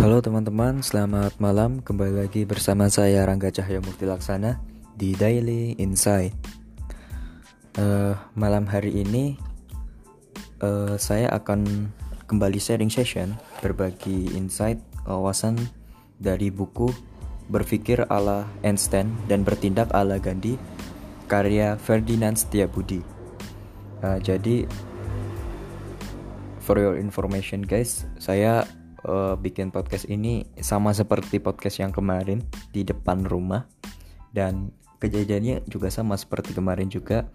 Halo teman-teman, selamat malam. Kembali lagi bersama saya Rangga Cahyo Mukti Laksana di Daily Insight. Uh, malam hari ini uh, saya akan kembali sharing session berbagi insight wawasan dari buku Berpikir ala Einstein dan Bertindak ala Gandhi karya Ferdinand Setiabudi. Uh, jadi for your information guys, saya uh, bikin podcast ini sama seperti podcast yang kemarin di depan rumah. Dan kejadiannya juga sama seperti kemarin juga.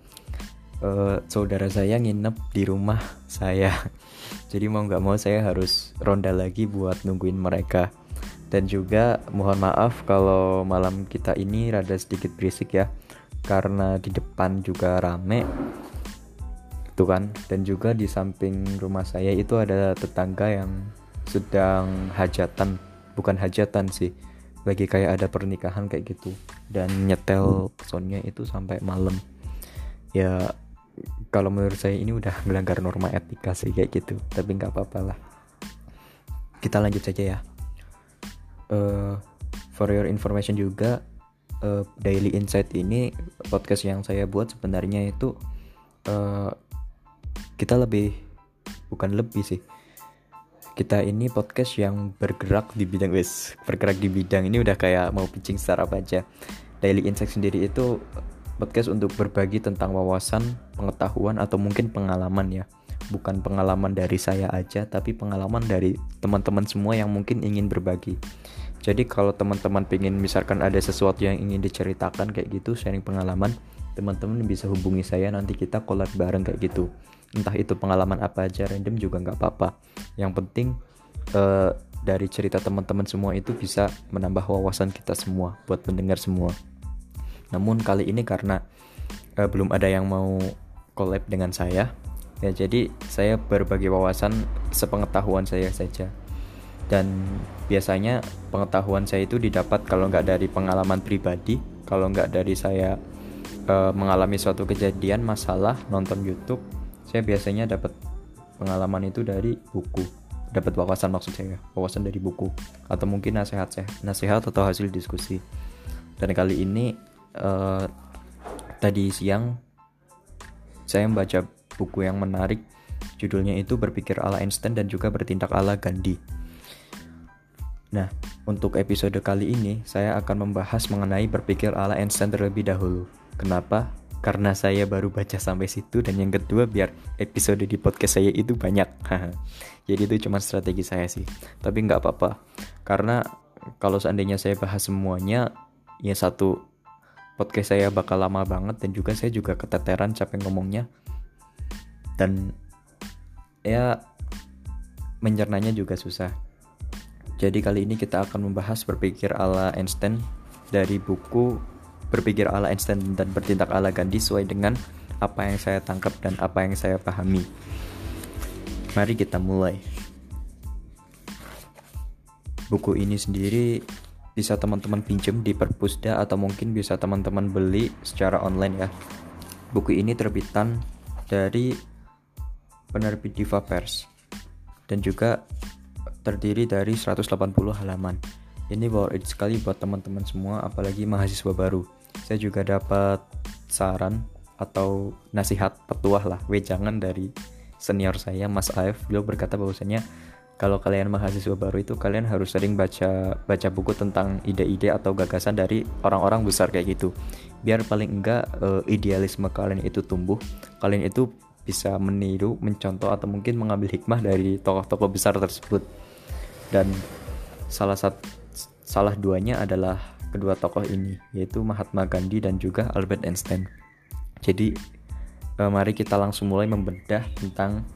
Uh, saudara saya nginep di rumah saya. Jadi mau nggak mau saya harus ronda lagi buat nungguin mereka. Dan juga mohon maaf kalau malam kita ini rada sedikit berisik ya. Karena di depan juga rame. Itu kan? Dan juga di samping rumah saya itu ada tetangga yang sedang hajatan bukan hajatan sih lagi kayak ada pernikahan kayak gitu. Dan nyetel soundnya itu sampai malam. Ya kalau menurut saya ini udah melanggar norma etika sih kayak gitu tapi nggak apa-apa lah. Kita lanjut saja ya. Uh, for your information juga uh, daily insight ini podcast yang saya buat sebenarnya itu uh, kita lebih bukan lebih sih kita ini podcast yang bergerak di bidang wes bergerak di bidang ini udah kayak mau pitching startup aja. Daily Insight sendiri itu podcast untuk berbagi tentang wawasan pengetahuan atau mungkin pengalaman ya. Bukan pengalaman dari saya aja tapi pengalaman dari teman-teman semua yang mungkin ingin berbagi. Jadi kalau teman-teman pengen misalkan ada sesuatu yang ingin diceritakan kayak gitu sharing pengalaman teman-teman bisa hubungi saya nanti kita collab bareng kayak gitu entah itu pengalaman apa aja random juga nggak apa-apa. Yang penting uh, dari cerita teman-teman semua itu bisa menambah wawasan kita semua buat mendengar semua. Namun kali ini karena uh, belum ada yang mau collab dengan saya ya jadi saya berbagi wawasan sepengetahuan saya saja. Dan biasanya pengetahuan saya itu didapat kalau nggak dari pengalaman pribadi kalau nggak dari saya uh, mengalami suatu kejadian masalah nonton YouTube saya biasanya dapat pengalaman itu dari buku. Dapat wawasan maksud saya wawasan dari buku. Atau mungkin nasihat saya nasihat atau hasil diskusi. Dan kali ini uh, tadi siang saya membaca buku yang menarik. Judulnya itu berpikir ala Einstein dan juga bertindak ala Gandhi. Nah, untuk episode kali ini saya akan membahas mengenai berpikir ala Einstein terlebih dahulu. Kenapa? Karena saya baru baca sampai situ dan yang kedua biar episode di podcast saya itu banyak. Jadi itu cuma strategi saya sih. Tapi nggak apa-apa. Karena kalau seandainya saya bahas semuanya, ya satu podcast saya bakal lama banget dan juga saya juga keteteran capek ngomongnya. Dan ya mencernanya juga susah. Jadi kali ini kita akan membahas berpikir ala Einstein dari buku berpikir ala Einstein dan bertindak ala Gandhi sesuai dengan apa yang saya tangkap dan apa yang saya pahami. Mari kita mulai. Buku ini sendiri bisa teman-teman pinjam di perpusda atau mungkin bisa teman-teman beli secara online ya. Buku ini terbitan dari penerbit Diva Pers dan juga terdiri dari 180 halaman. Ini worth it sekali buat teman-teman semua, apalagi mahasiswa baru. Saya juga dapat saran atau nasihat petuah lah, wejangan dari senior saya Mas Aif. Beliau berkata bahwasanya kalau kalian mahasiswa baru itu kalian harus sering baca baca buku tentang ide-ide atau gagasan dari orang-orang besar kayak gitu. Biar paling enggak uh, idealisme kalian itu tumbuh, kalian itu bisa meniru, mencontoh atau mungkin mengambil hikmah dari tokoh-tokoh besar tersebut. Dan salah satu Salah duanya adalah kedua tokoh ini, yaitu Mahatma Gandhi dan juga Albert Einstein. Jadi, eh, mari kita langsung mulai membedah tentang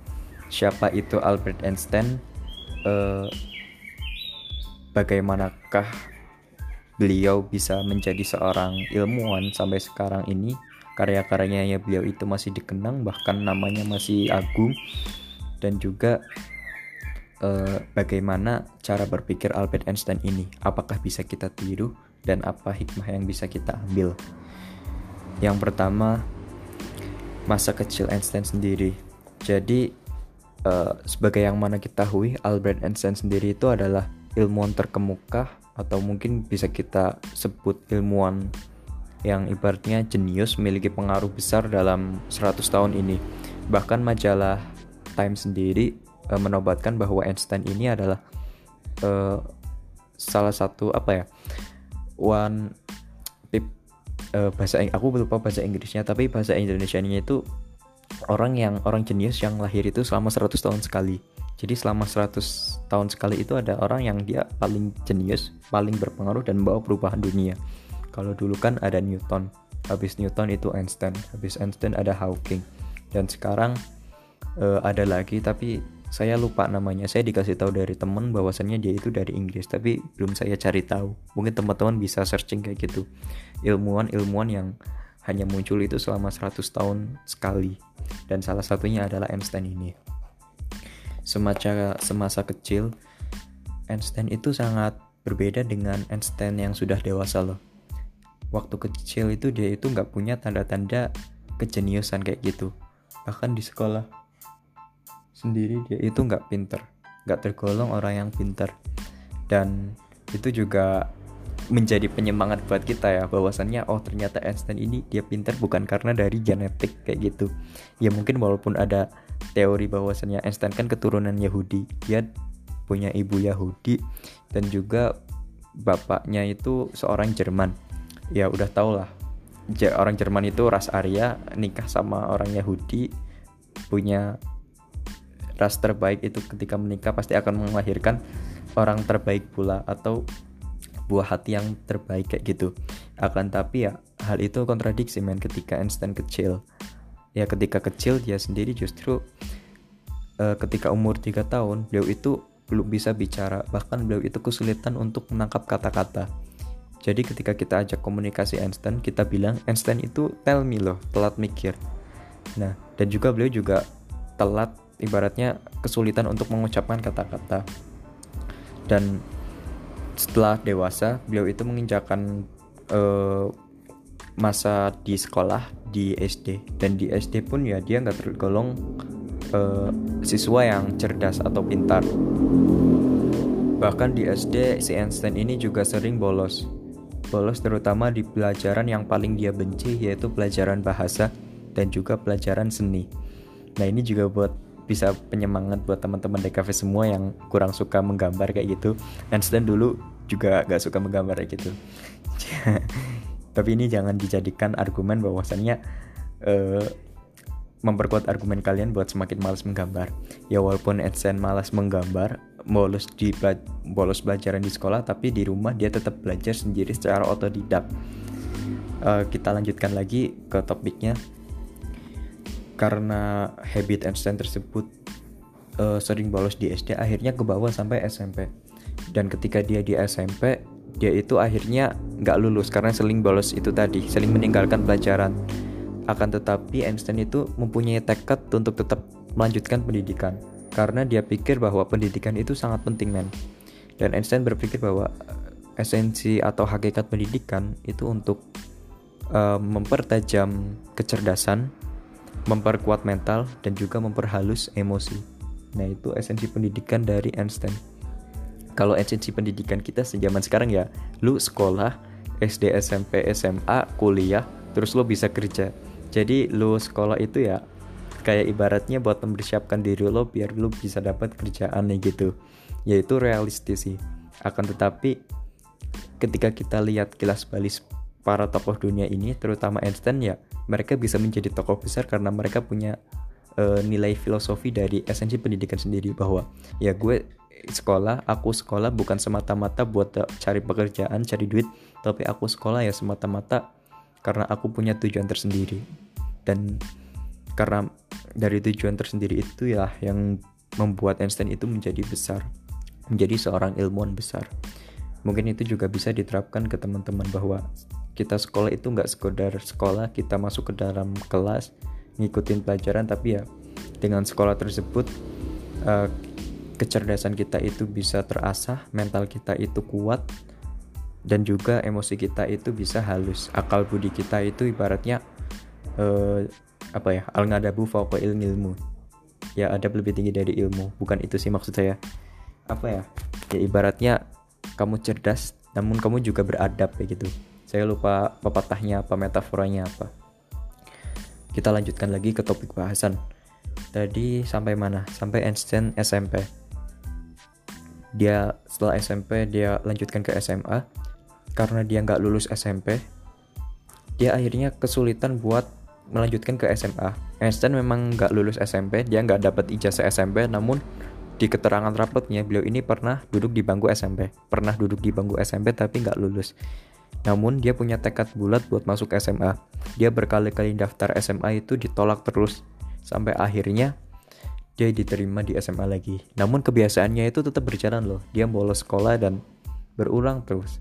siapa itu Albert Einstein, eh, bagaimanakah beliau bisa menjadi seorang ilmuwan sampai sekarang ini. Karya-karyanya beliau itu masih dikenang, bahkan namanya masih agung, dan juga uh, bagaimana cara berpikir Albert Einstein ini. Apakah bisa kita tiru dan apa hikmah yang bisa kita ambil? Yang pertama, masa kecil Einstein sendiri. Jadi uh, sebagai yang mana kita ketahui, Albert Einstein sendiri itu adalah ilmuwan terkemuka atau mungkin bisa kita sebut ilmuwan yang ibaratnya jenius memiliki pengaruh besar dalam 100 tahun ini. Bahkan majalah Time sendiri e, menobatkan bahwa Einstein ini adalah e, salah satu apa ya one tip e, bahasa aku lupa bahasa Inggrisnya tapi bahasa Indonesia-nya itu orang yang orang jenius yang lahir itu selama 100 tahun sekali. Jadi selama 100 tahun sekali itu ada orang yang dia paling jenius, paling berpengaruh dan membawa perubahan dunia. Kalau dulu kan ada Newton, habis Newton itu Einstein, habis Einstein ada Hawking. Dan sekarang uh, ada lagi tapi saya lupa namanya. Saya dikasih tahu dari teman bahwasannya dia itu dari Inggris, tapi belum saya cari tahu. Mungkin teman-teman bisa searching kayak gitu. Ilmuwan-ilmuwan yang hanya muncul itu selama 100 tahun sekali. Dan salah satunya adalah Einstein ini semasa semasa kecil Einstein itu sangat berbeda dengan Einstein yang sudah dewasa loh waktu kecil itu dia itu nggak punya tanda-tanda kejeniusan kayak gitu bahkan di sekolah sendiri dia itu nggak pinter. Nggak tergolong orang yang pinter. Dan itu juga menjadi penyemangat buat kita ya bahwasannya oh ternyata Einstein ini dia pinter bukan karena dari genetik kayak gitu. Ya mungkin walaupun ada teori bahwasannya Einstein kan keturunan Yahudi dia punya ibu Yahudi dan juga bapaknya itu seorang Jerman. Ya udah tau lah orang Jerman itu ras Arya nikah sama orang Yahudi punya ras terbaik itu ketika menikah pasti akan melahirkan orang terbaik pula atau buah hati yang terbaik kayak gitu. Akan tapi ya hal itu kontradiksi men ketika Einstein kecil. Ya ketika kecil dia sendiri justru uh, ketika umur 3 tahun beliau itu belum bisa bicara. Bahkan beliau itu kesulitan untuk menangkap kata-kata. Jadi ketika kita ajak komunikasi Einstein kita bilang Einstein itu tell me loh telat mikir. Nah dan juga beliau juga telat ibaratnya kesulitan untuk mengucapkan kata-kata. Dan setelah dewasa beliau itu menginjakan uh, masa di sekolah di SD dan di SD pun ya dia nggak tergolong uh, siswa yang cerdas atau pintar. Bahkan di SD si Einstein ini juga sering bolos. Bolos terutama di pelajaran yang paling dia benci yaitu pelajaran bahasa dan juga pelajaran seni. Nah ini juga buat bisa penyemangat buat teman-teman DKV semua yang kurang suka menggambar kayak gitu. Einstein dulu juga gak suka menggambar kayak gitu. Tapi ini jangan dijadikan argumen bahwasannya uh, memperkuat argumen kalian buat semakin malas menggambar. Ya walaupun Edson malas menggambar bolos di bolos pelajaran di sekolah tapi di rumah dia tetap belajar sendiri secara otodidak. Uh, kita lanjutkan lagi ke topiknya karena habit Einstein tersebut uh, sering bolos di SD akhirnya ke bawah sampai SMP dan ketika dia di SMP dia itu akhirnya nggak lulus karena seling bolos itu tadi, seling meninggalkan pelajaran. Akan tetapi Einstein itu mempunyai tekad untuk tetap melanjutkan pendidikan karena dia pikir bahwa pendidikan itu sangat penting men. Dan Einstein berpikir bahwa eh, esensi atau hakikat pendidikan itu untuk uh, mempertajam kecerdasan, memperkuat mental dan juga memperhalus emosi. Nah, itu esensi pendidikan dari Einstein. Kalau esensi pendidikan kita sejaman sekarang ya lu sekolah SD SMP SMA kuliah terus lo bisa kerja. Jadi lu sekolah itu ya kayak ibaratnya buat mempersiapkan diri lo biar lu bisa dapat kerjaan nih gitu. Yaitu realistis sih. Akan tetapi ketika kita lihat kilas balik para tokoh dunia ini terutama Einstein ya mereka bisa menjadi tokoh besar karena mereka punya uh, nilai filosofi dari esensi pendidikan sendiri bahwa ya gue sekolah aku sekolah bukan semata-mata buat cari pekerjaan cari duit tapi aku sekolah ya semata-mata karena aku punya tujuan tersendiri. Dan karena dari tujuan tersendiri itu ya yang membuat Einstein itu menjadi besar menjadi seorang ilmuwan besar. Mungkin itu juga bisa diterapkan ke teman-teman bahwa kita sekolah itu nggak sekedar sekolah kita masuk ke dalam kelas ngikutin pelajaran tapi ya dengan sekolah tersebut uh, kecerdasan kita itu bisa terasah, mental kita itu kuat, dan juga emosi kita itu bisa halus. Akal budi kita itu ibaratnya uh, apa ya? Al ngadabu fauqa ilmu. Ya ada lebih tinggi dari ilmu. Bukan itu sih maksud saya. Apa ya? ya ibaratnya kamu cerdas namun kamu juga beradab kayak gitu saya lupa pepatahnya apa metaforanya apa. Kita lanjutkan lagi ke topik bahasan. Tadi sampai mana? Sampai Einstein SMP dia setelah SMP dia lanjutkan ke SMA karena dia nggak lulus SMP dia akhirnya kesulitan buat melanjutkan ke SMA Einstein memang nggak lulus SMP dia nggak dapat ijazah SMP namun di keterangan rapotnya beliau ini pernah duduk di bangku SMP pernah duduk di bangku SMP tapi nggak lulus namun dia punya tekad bulat buat masuk SMA dia berkali-kali daftar SMA itu ditolak terus sampai akhirnya dia diterima di SMA lagi. Namun kebiasaannya itu tetap berjalan loh. Dia bolos sekolah dan berulang terus.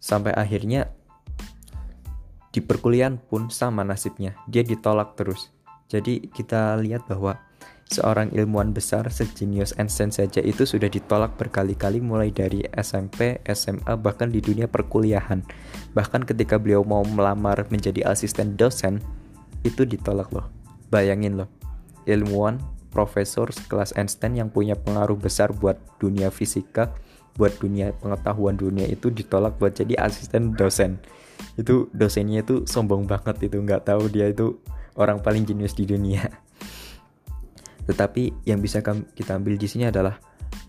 Sampai akhirnya di perkuliahan pun sama nasibnya. Dia ditolak terus. Jadi kita lihat bahwa seorang ilmuwan besar sejenius Einstein saja itu sudah ditolak berkali-kali mulai dari SMP, SMA, bahkan di dunia perkuliahan. Bahkan ketika beliau mau melamar menjadi asisten dosen, itu ditolak loh. Bayangin loh, ilmuwan profesor sekelas Einstein yang punya pengaruh besar buat dunia fisika, buat dunia pengetahuan dunia itu ditolak buat jadi asisten dosen. Itu dosennya itu sombong banget itu nggak tahu dia itu orang paling jenius di dunia. Tetapi yang bisa kita ambil di sini adalah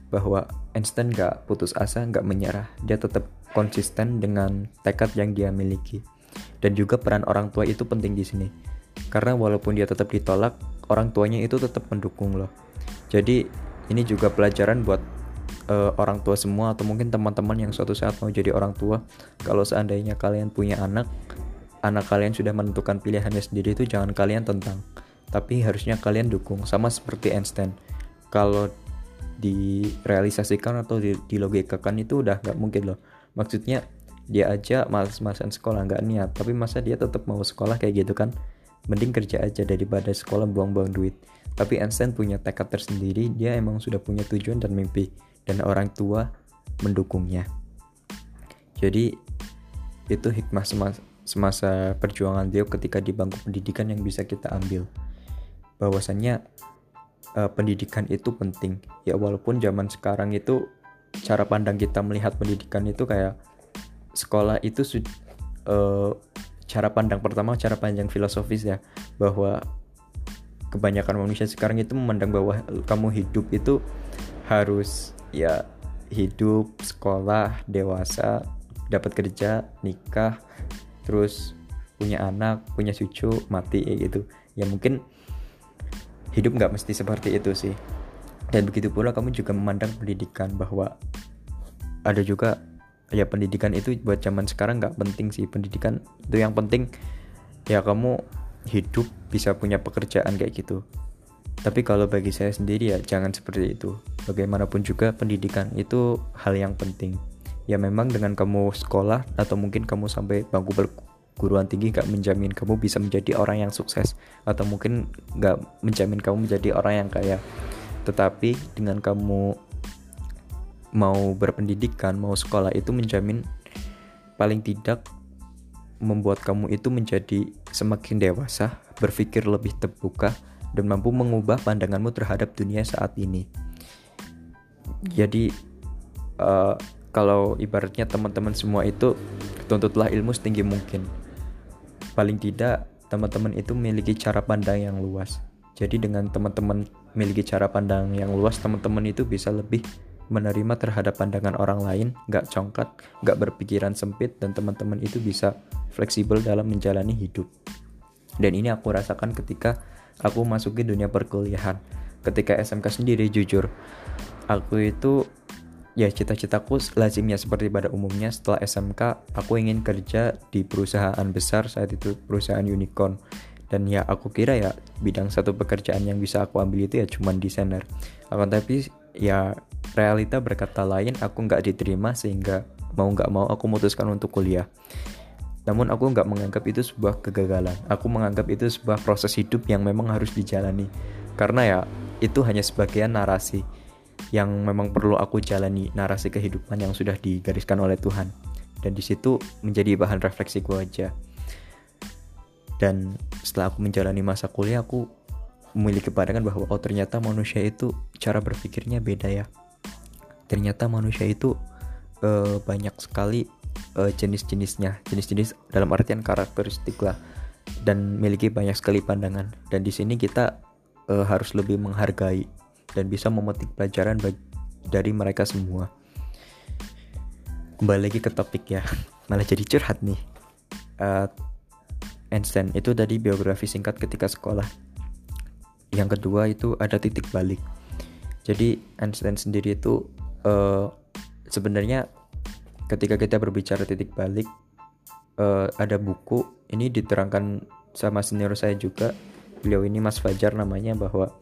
bahwa Einstein nggak putus asa, nggak menyerah. Dia tetap konsisten dengan tekad yang dia miliki. Dan juga peran orang tua itu penting di sini. Karena walaupun dia tetap ditolak, orang tuanya itu tetap mendukung loh jadi ini juga pelajaran buat uh, orang tua semua atau mungkin teman-teman yang suatu saat mau jadi orang tua kalau seandainya kalian punya anak anak kalian sudah menentukan pilihannya sendiri itu jangan kalian tentang tapi harusnya kalian dukung sama seperti Einstein. Kalau direalisasikan atau dilogikakan itu udah nggak mungkin loh. Maksudnya dia aja males-malesan sekolah nggak niat. Tapi masa dia tetap mau sekolah kayak gitu kan? Mending kerja aja daripada sekolah buang-buang duit. Tapi Einstein punya tekad tersendiri dia emang sudah punya tujuan dan mimpi. Dan orang tua mendukungnya. Jadi itu hikmah semasa, semasa perjuangan dia ketika di bangku pendidikan yang bisa kita ambil bahwasannya uh, pendidikan itu penting. Ya walaupun zaman sekarang itu cara pandang kita melihat pendidikan itu kayak sekolah itu uh, cara pandang pertama cara pandang filosofis ya bahwa kebanyakan manusia sekarang itu memandang bahwa kamu hidup itu harus ya hidup sekolah dewasa dapat kerja nikah terus punya anak punya cucu mati gitu. Ya mungkin hidup nggak mesti seperti itu sih. Dan begitu pula kamu juga memandang pendidikan bahwa ada juga ya pendidikan itu buat zaman sekarang nggak penting sih. Pendidikan itu yang penting ya kamu hidup bisa punya pekerjaan kayak gitu. Tapi kalau bagi saya sendiri ya jangan seperti itu. Bagaimanapun juga pendidikan itu hal yang penting. Ya memang dengan kamu sekolah atau mungkin kamu sampai bangku perguruan tinggi gak menjamin kamu bisa menjadi orang yang sukses atau mungkin gak menjamin kamu menjadi orang yang kaya tetapi dengan kamu mau berpendidikan, mau sekolah itu menjamin paling tidak membuat kamu itu menjadi semakin dewasa, berpikir lebih terbuka, dan mampu mengubah pandanganmu terhadap dunia saat ini. Jadi, uh, kalau ibaratnya teman-teman semua itu tuntutlah ilmu setinggi mungkin. Paling tidak, teman-teman itu memiliki cara pandang yang luas. Jadi, dengan teman-teman memiliki cara pandang yang luas, teman-teman itu bisa lebih menerima terhadap pandangan orang lain, gak congkat, gak berpikiran sempit, dan teman-teman itu bisa fleksibel dalam menjalani hidup. Dan ini aku rasakan ketika aku masuki dunia perkuliahan. Ketika SMK sendiri jujur, aku itu ya cita-citaku lazimnya seperti pada umumnya setelah SMK aku ingin kerja di perusahaan besar saat itu perusahaan unicorn. Dan ya aku kira ya bidang satu pekerjaan yang bisa aku ambil itu ya cuman desainer. Akan tapi ya realita berkata lain aku nggak diterima sehingga mau nggak mau aku memutuskan untuk kuliah. Namun aku nggak menganggap itu sebuah kegagalan. Aku menganggap itu sebuah proses hidup yang memang harus dijalani. Karena ya itu hanya sebagian narasi yang memang perlu aku jalani narasi kehidupan yang sudah digariskan oleh Tuhan. Dan di situ menjadi bahan refleksiku aja. Dan setelah aku menjalani masa kuliah aku memiliki pandangan bahwa oh ternyata manusia itu cara berpikirnya beda ya. Ternyata manusia itu uh, banyak sekali uh, jenis-jenisnya. Jenis-jenis dalam artian karakteristik lah. Dan memiliki banyak sekali pandangan. Dan di sini kita uh, harus lebih menghargai dan bisa memetik pelajaran dari mereka semua. Kembali lagi ke topik ya malah jadi curhat nih. Uh, Einstein itu tadi biografi singkat ketika sekolah. Yang kedua itu ada titik balik. Jadi Einstein sendiri itu uh, sebenarnya ketika kita berbicara titik balik uh, ada buku ini diterangkan sama senior saya juga. Beliau ini Mas Fajar namanya bahwa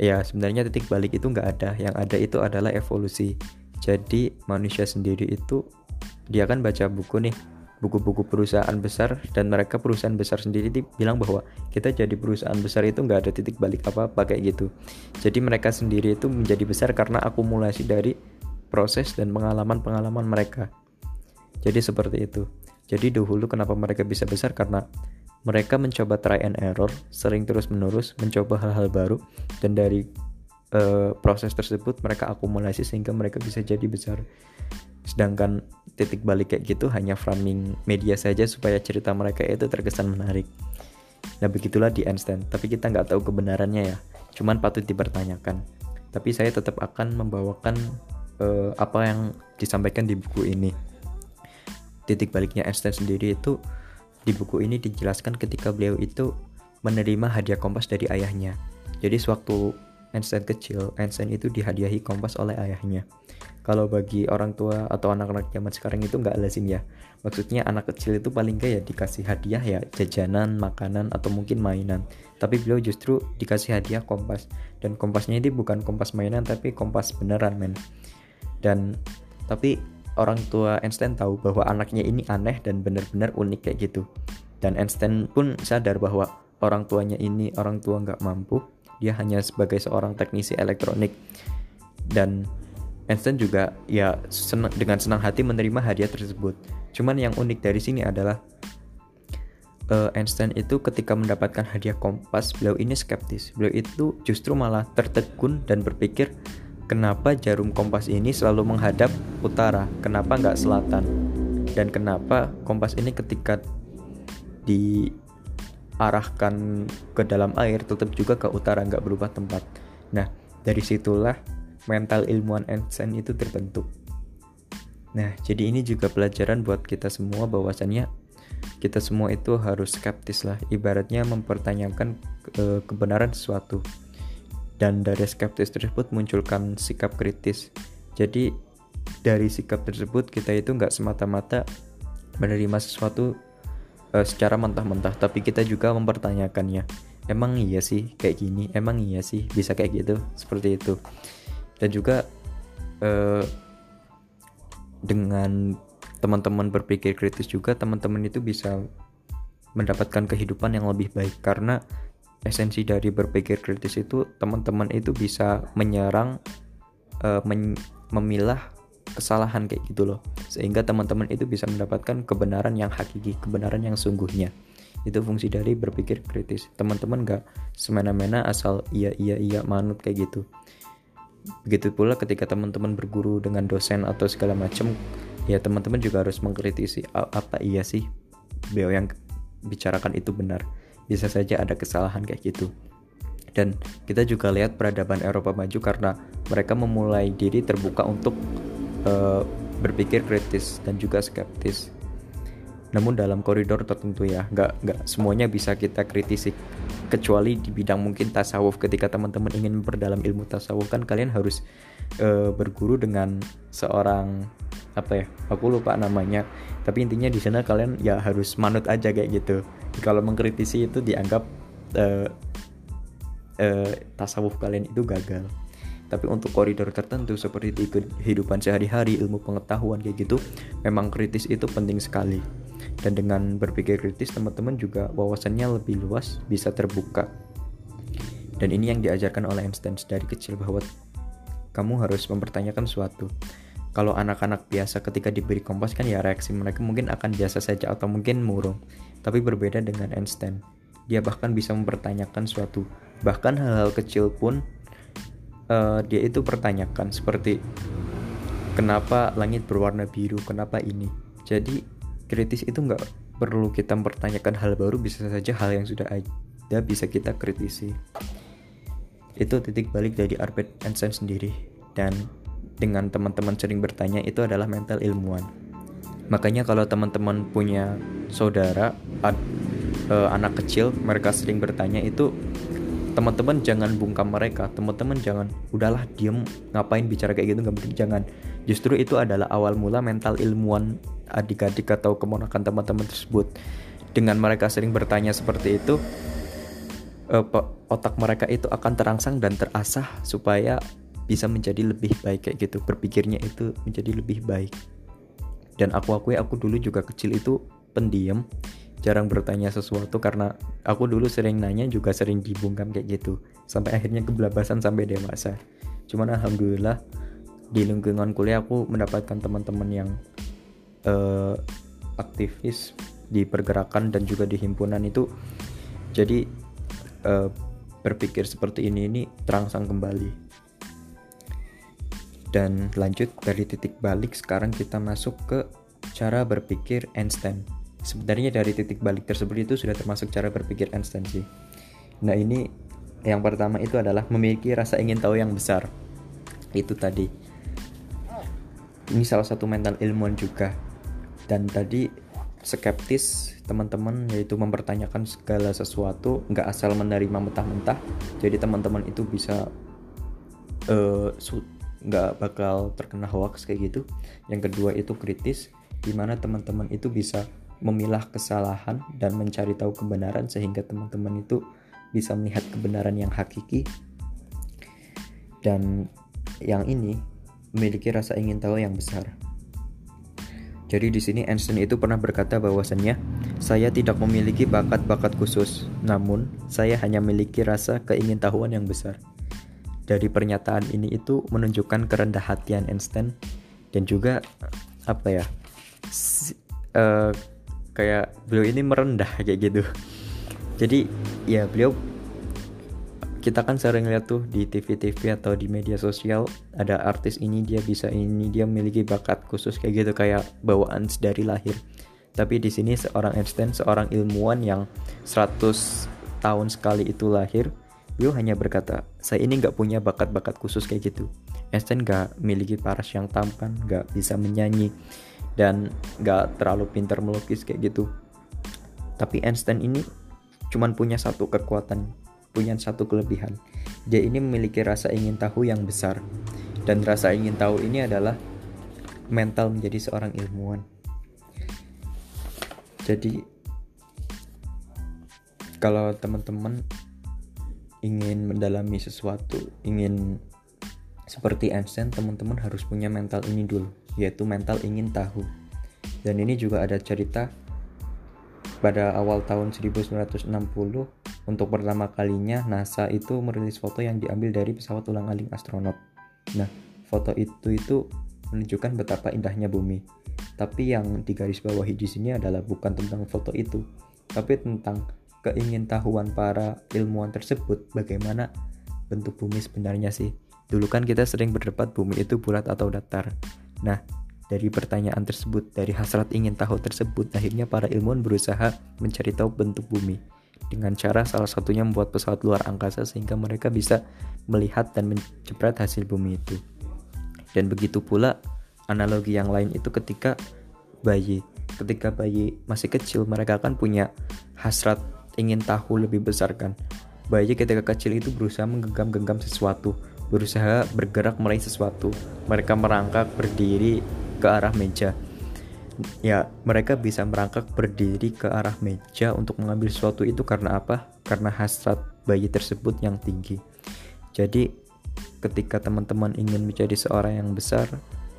ya sebenarnya titik balik itu nggak ada. Yang ada itu adalah evolusi. Jadi manusia sendiri itu dia kan baca buku nih buku-buku perusahaan besar dan mereka perusahaan besar sendiri bilang bahwa kita jadi perusahaan besar itu nggak ada titik balik apa-apa kayak gitu. Jadi mereka sendiri itu menjadi besar karena akumulasi dari proses dan pengalaman-pengalaman mereka. Jadi seperti itu. Jadi dahulu kenapa mereka bisa besar? Karena mereka mencoba try and error sering terus menerus mencoba hal-hal baru dan dari uh, proses tersebut mereka akumulasi sehingga mereka bisa jadi besar. Sedangkan titik balik kayak gitu hanya framing media saja supaya cerita mereka itu terkesan menarik. Nah begitulah di Einstein. Tapi kita nggak tahu kebenarannya ya. Cuman patut dipertanyakan. Tapi saya tetap akan membawakan uh, apa yang disampaikan di buku ini. Titik baliknya Einstein sendiri itu di buku ini dijelaskan ketika beliau itu menerima hadiah kompas dari ayahnya jadi sewaktu Einstein kecil, Einstein itu dihadiahi kompas oleh ayahnya. Kalau bagi orang tua atau anak-anak zaman sekarang itu nggak lazim ya. Maksudnya anak kecil itu paling kayak dikasih hadiah ya jajanan, makanan atau mungkin mainan. Tapi beliau justru dikasih hadiah kompas dan kompasnya ini bukan kompas mainan tapi kompas beneran men. Dan tapi orang tua Einstein tahu bahwa anaknya ini aneh dan benar-benar unik kayak gitu. Dan Einstein pun sadar bahwa orang tuanya ini orang tua nggak mampu dia hanya sebagai seorang teknisi elektronik dan Einstein juga ya senang, dengan senang hati menerima hadiah tersebut. Cuman yang unik dari sini adalah uh, Einstein itu ketika mendapatkan hadiah kompas, beliau ini skeptis. Beliau itu justru malah tertegun dan berpikir kenapa jarum kompas ini selalu menghadap utara, kenapa nggak selatan, dan kenapa kompas ini ketika di arahkan ke dalam air tetap juga ke utara nggak berubah tempat? Nah dari situlah mental ilmuwan Einstein itu terbentuk. Nah jadi ini juga pelajaran buat kita semua bahwasannya kita semua itu harus skeptis lah. Ibaratnya mempertanyakan ke kebenaran sesuatu dan dari skeptis tersebut munculkan sikap kritis. Jadi dari sikap tersebut kita itu nggak semata-mata menerima sesuatu uh, secara mentah-mentah tapi kita juga mempertanyakannya. Emang iya sih kayak gini? Emang iya sih bisa kayak gitu? Seperti itu. Dan juga uh, dengan teman-teman berpikir kritis juga teman-teman itu bisa mendapatkan kehidupan yang lebih baik. Karena esensi dari berpikir kritis itu teman-teman itu bisa menyerang uh, men memilah kesalahan kayak gitu loh. Sehingga teman-teman itu bisa mendapatkan kebenaran yang hakiki kebenaran yang sungguhnya. Itu fungsi dari berpikir kritis. Teman-teman gak semena-mena asal iya iya iya manut kayak gitu. Begitu pula ketika teman-teman berguru dengan dosen atau segala macam ya teman-teman juga harus mengkritisi apa iya sih? Beliau yang bicarakan itu benar bisa saja ada kesalahan kayak gitu dan kita juga lihat peradaban Eropa maju karena mereka memulai diri terbuka untuk uh, berpikir kritis dan juga skeptis. Namun dalam koridor tertentu ya, nggak nggak semuanya bisa kita kritisi. Kecuali di bidang mungkin tasawuf, ketika teman-teman ingin memperdalam ilmu tasawuf kan kalian harus uh, berguru dengan seorang apa ya? Aku lupa namanya. Tapi intinya di sana kalian ya harus manut aja kayak gitu. Kalau mengkritisi itu dianggap uh, uh, tasawuf kalian itu gagal tapi untuk koridor tertentu seperti di kehidupan sehari-hari ilmu pengetahuan kayak gitu memang kritis itu penting sekali dan dengan berpikir kritis teman-teman juga wawasannya lebih luas bisa terbuka dan ini yang diajarkan oleh Einstein dari kecil bahwa kamu harus mempertanyakan suatu kalau anak-anak biasa ketika diberi kompas kan ya reaksi mereka mungkin akan biasa saja atau mungkin murung. Tapi berbeda dengan Einstein. Dia bahkan bisa mempertanyakan suatu bahkan hal-hal kecil pun uh, dia itu pertanyakan seperti kenapa langit berwarna biru? Kenapa ini? Jadi kritis itu nggak perlu kita mempertanyakan hal baru bisa saja hal yang sudah ada bisa kita kritisi. Itu titik balik dari Albert Einstein sendiri dan dengan teman-teman sering bertanya itu adalah mental ilmuwan. Makanya kalau teman-teman punya saudara ad, uh, anak kecil mereka sering bertanya itu teman-teman jangan bungkam mereka. Teman-teman jangan udahlah diem ngapain bicara kayak gitu? Nggak mungkin jangan. Justru itu adalah awal mula mental ilmuwan adik-adik atau kemonakan teman-teman tersebut. Dengan mereka sering bertanya seperti itu uh, otak mereka itu akan terangsang dan terasah supaya bisa menjadi lebih baik kayak gitu. Berpikirnya itu menjadi lebih baik. Dan aku akui aku dulu juga kecil itu pendiam jarang bertanya sesuatu karena aku dulu sering nanya juga sering dibungkam kayak gitu. Sampai akhirnya kebelabasan sampai dewasa. Cuman alhamdulillah di lingkungan kuliah aku mendapatkan teman-teman yang uh, aktivis di pergerakan dan juga di himpunan itu. Jadi uh, berpikir seperti ini ini terangsang kembali dan lanjut dari titik balik sekarang kita masuk ke cara berpikir Einstein sebenarnya dari titik balik tersebut itu sudah termasuk cara berpikir Einstein sih. Nah ini yang pertama itu adalah memiliki rasa ingin tahu yang besar. Itu tadi. Ini salah satu mental ilmuwan juga. Dan tadi skeptis teman-teman yaitu mempertanyakan segala sesuatu nggak asal menerima mentah-mentah jadi teman-teman itu bisa uh, nggak bakal terkena hoax kayak gitu yang kedua itu kritis di mana teman-teman itu bisa memilah kesalahan dan mencari tahu kebenaran sehingga teman-teman itu bisa melihat kebenaran yang hakiki dan yang ini memiliki rasa ingin tahu yang besar. Jadi di sini Einstein itu pernah berkata bahwasannya saya tidak memiliki bakat-bakat khusus, namun saya hanya memiliki rasa keingintahuan yang besar. Dari pernyataan ini itu menunjukkan kerendah hatian Einstein dan juga apa ya? uh, kayak beliau ini merendah kayak gitu jadi ya beliau kita kan sering lihat tuh di TV-TV atau di media sosial ada artis ini dia bisa ini dia memiliki bakat khusus kayak gitu kayak bawaan dari lahir tapi di sini seorang Einstein seorang ilmuwan yang 100 tahun sekali itu lahir beliau hanya berkata saya ini nggak punya bakat-bakat khusus kayak gitu. Einstein nggak memiliki paras yang tampan nggak bisa menyanyi dan gak terlalu pintar melukis kayak gitu. Tapi Einstein ini cuman punya satu kekuatan punya satu kelebihan. Dia ini memiliki rasa ingin tahu yang besar. Dan rasa ingin tahu ini adalah mental menjadi seorang ilmuwan. Jadi kalau teman-teman ingin mendalami sesuatu ingin seperti Einstein teman-teman harus punya mental ini dulu yaitu mental ingin tahu. Dan ini juga ada cerita pada awal tahun 1960 untuk pertama kalinya NASA itu merilis foto yang diambil dari pesawat ulang-alik astronot. Nah, foto itu itu menunjukkan betapa indahnya bumi. Tapi yang digarisbawahi di sini adalah bukan tentang foto itu, tapi tentang keingintahuan para ilmuwan tersebut bagaimana bentuk bumi sebenarnya sih. Dulu kan kita sering berdebat bumi itu bulat atau datar. Nah, dari pertanyaan tersebut, dari hasrat ingin tahu tersebut, akhirnya para ilmuwan berusaha mencari tahu bentuk bumi dengan cara salah satunya membuat pesawat luar angkasa sehingga mereka bisa melihat dan menjepret hasil bumi itu. Dan begitu pula analogi yang lain itu ketika bayi, ketika bayi masih kecil mereka akan punya hasrat ingin tahu lebih besar kan. Bayi ketika kecil itu berusaha menggenggam-genggam sesuatu, berusaha bergerak meraih sesuatu. Mereka merangkak berdiri ke arah meja. Ya, mereka bisa merangkak berdiri ke arah meja untuk mengambil sesuatu itu karena apa? Karena hasrat bayi tersebut yang tinggi. Jadi, ketika teman-teman ingin menjadi seorang yang besar,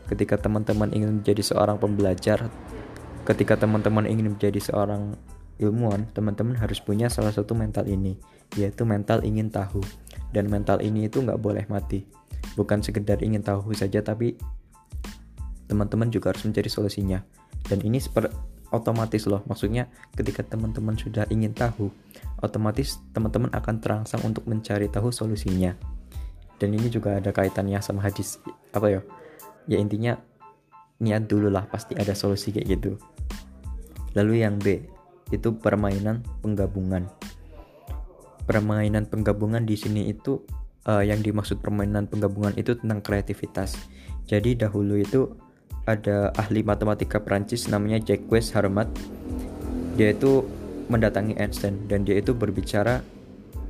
ketika teman-teman ingin menjadi seorang pembelajar, ketika teman-teman ingin menjadi seorang ilmuwan, teman-teman harus punya salah satu mental ini, yaitu mental ingin tahu. Dan mental ini itu nggak boleh mati. Bukan sekedar ingin tahu saja tapi teman-teman juga harus mencari solusinya. Dan ini seperti otomatis loh. Maksudnya ketika teman-teman sudah ingin tahu otomatis teman-teman akan terangsang untuk mencari tahu solusinya. Dan ini juga ada kaitannya sama hadis apa ya? Ya intinya niat dulu lah pasti ada solusi kayak gitu. Lalu yang B itu permainan penggabungan. Permainan penggabungan di sini itu uh, yang dimaksud permainan penggabungan itu tentang kreativitas. Jadi dahulu itu ada ahli matematika Prancis namanya Jacques Harmat. Dia itu mendatangi Einstein dan dia itu berbicara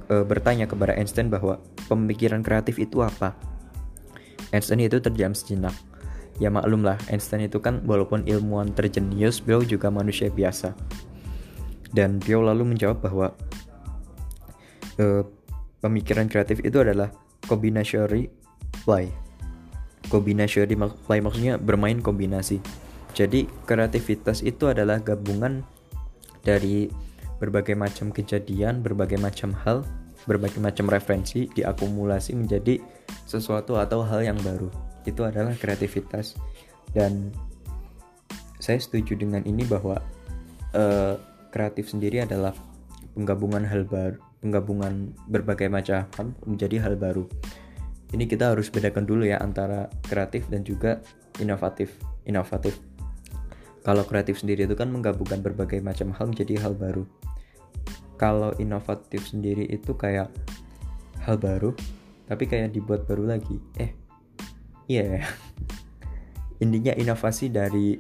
uh, bertanya kepada Einstein bahwa pemikiran kreatif itu apa. Einstein itu terdiam sejenak. Ya maklum lah Einstein itu kan walaupun ilmuwan terjenius beliau juga manusia biasa dan beliau lalu menjawab bahwa uh, pemikiran kreatif itu adalah combinatory play. Combinatory play maksudnya bermain kombinasi. Jadi kreativitas itu adalah gabungan dari berbagai macam kejadian berbagai macam hal berbagai macam referensi diakumulasi menjadi sesuatu atau hal yang baru. Itu adalah kreativitas. Dan saya setuju dengan ini bahwa uh, kreatif sendiri adalah penggabungan hal baru penggabungan berbagai macam hal menjadi hal baru. Ini kita harus bedakan dulu ya antara kreatif dan juga inovatif inovatif. Kalau kreatif sendiri itu kan menggabungkan berbagai macam hal menjadi hal baru. Kalau inovatif sendiri itu kayak hal baru tapi kayak dibuat baru lagi. Eh iya yeah. intinya inovasi dari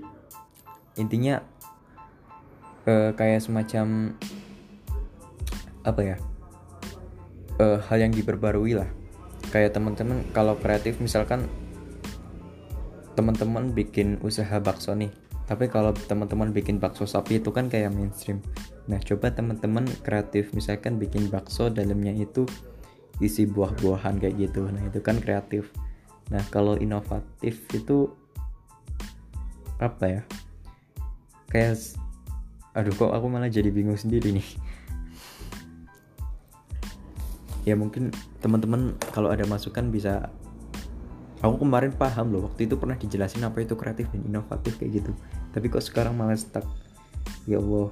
intinya uh, kayak semacam apa ya uh, hal yang diperbarui lah kayak teman-teman kalau kreatif misalkan teman-teman bikin usaha bakso nih tapi kalau teman-teman bikin bakso sapi itu kan kayak mainstream Nah, coba teman-teman kreatif misalkan bikin bakso dalamnya itu isi buah-buahan kayak gitu. Nah, itu kan kreatif. Nah, kalau inovatif itu apa ya? Kayak aduh kok aku malah jadi bingung sendiri nih. ya mungkin teman-teman kalau ada masukan bisa aku kemarin paham loh waktu itu pernah dijelasin apa itu kreatif dan inovatif kayak gitu. Tapi kok sekarang malah stuck. Ya Allah.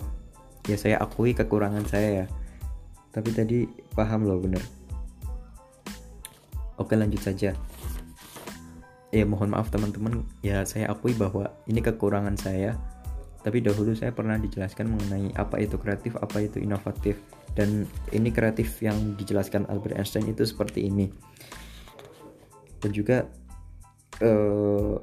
Ya saya akui kekurangan saya ya. Tapi tadi paham loh bener. Oke lanjut saja. Ya mohon maaf teman-teman. Ya saya akui bahwa ini kekurangan saya tapi dahulu saya pernah dijelaskan mengenai apa itu kreatif apa itu inovatif dan ini kreatif yang dijelaskan Albert Einstein itu seperti ini dan juga uh,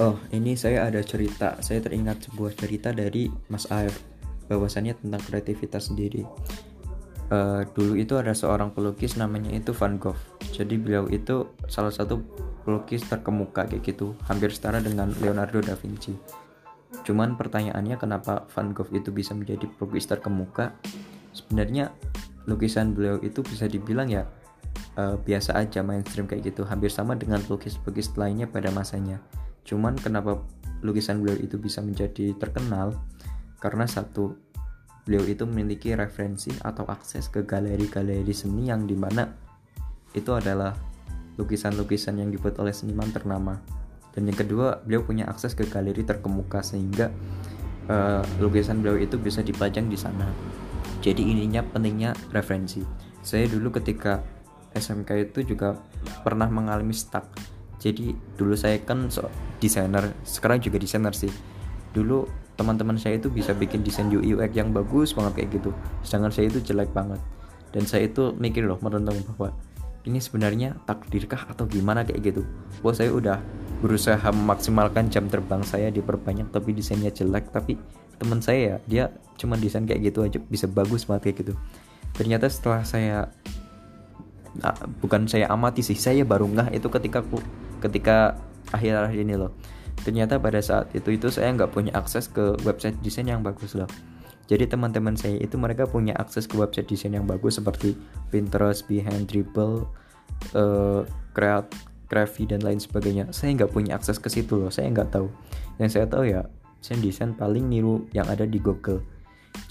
Oh, ini saya ada cerita. Saya teringat sebuah cerita dari Mas Aif bahwasannya tentang kreativitas sendiri. Uh, dulu itu ada seorang pelukis namanya itu Van Gogh. Jadi beliau itu salah satu pelukis terkemuka kayak gitu, hampir setara dengan Leonardo da Vinci. Cuman pertanyaannya kenapa Van Gogh itu bisa menjadi pelukis terkemuka? Sebenarnya lukisan beliau itu bisa dibilang ya uh, biasa aja mainstream kayak gitu, hampir sama dengan pelukis-pelukis lainnya pada masanya Cuman kenapa lukisan beliau itu bisa menjadi terkenal? Karena satu, beliau itu memiliki referensi atau akses ke galeri-galeri seni yang di mana itu adalah lukisan-lukisan yang dibuat oleh seniman ternama. Dan yang kedua, beliau punya akses ke galeri terkemuka sehingga uh, lukisan beliau itu bisa dipajang di sana. Jadi ininya pentingnya referensi. Saya dulu ketika SMK itu juga pernah mengalami stuck jadi dulu saya kan so, desainer sekarang juga desainer sih dulu teman-teman saya itu bisa bikin desain UI UX yang bagus banget kayak gitu. Sedangkan saya itu jelek banget. Dan saya itu mikir loh merenung bahwa ini sebenarnya takdirkah atau gimana kayak gitu. Wah saya udah berusaha memaksimalkan jam terbang saya diperbanyak tapi desainnya jelek. Tapi teman saya ya dia cuma desain kayak gitu aja bisa bagus banget kayak gitu. Ternyata setelah saya nah, bukan saya amati sih saya baru nggak itu ketika aku ketika akhir-akhir ini loh ternyata pada saat itu itu saya nggak punya akses ke website desain yang bagus loh jadi teman-teman saya itu mereka punya akses ke website desain yang bagus seperti Pinterest, Behance, Dribble, uh, Create, Crafty dan lain sebagainya. Saya nggak punya akses ke situ loh, saya nggak tahu. Yang saya tahu ya, desain desain paling niru yang ada di Google.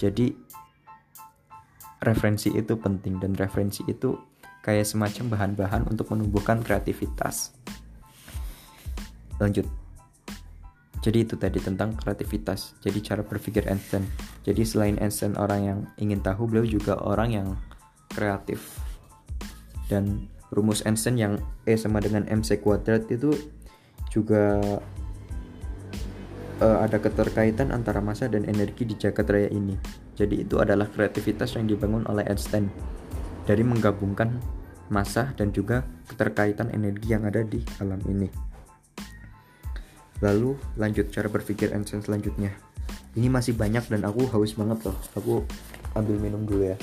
Jadi referensi itu penting dan referensi itu kayak semacam bahan-bahan untuk menumbuhkan kreativitas lanjut jadi itu tadi tentang kreativitas jadi cara berpikir Einstein jadi selain Einstein orang yang ingin tahu beliau juga orang yang kreatif dan rumus Einstein yang E sama dengan mc kuadrat itu juga uh, ada keterkaitan antara massa dan energi di jagat raya ini. Jadi itu adalah kreativitas yang dibangun oleh Einstein dari menggabungkan massa dan juga keterkaitan energi yang ada di alam ini. Lalu lanjut cara berpikir Einstein selanjutnya. Ini masih banyak dan aku haus banget loh. Aku ambil minum dulu ya.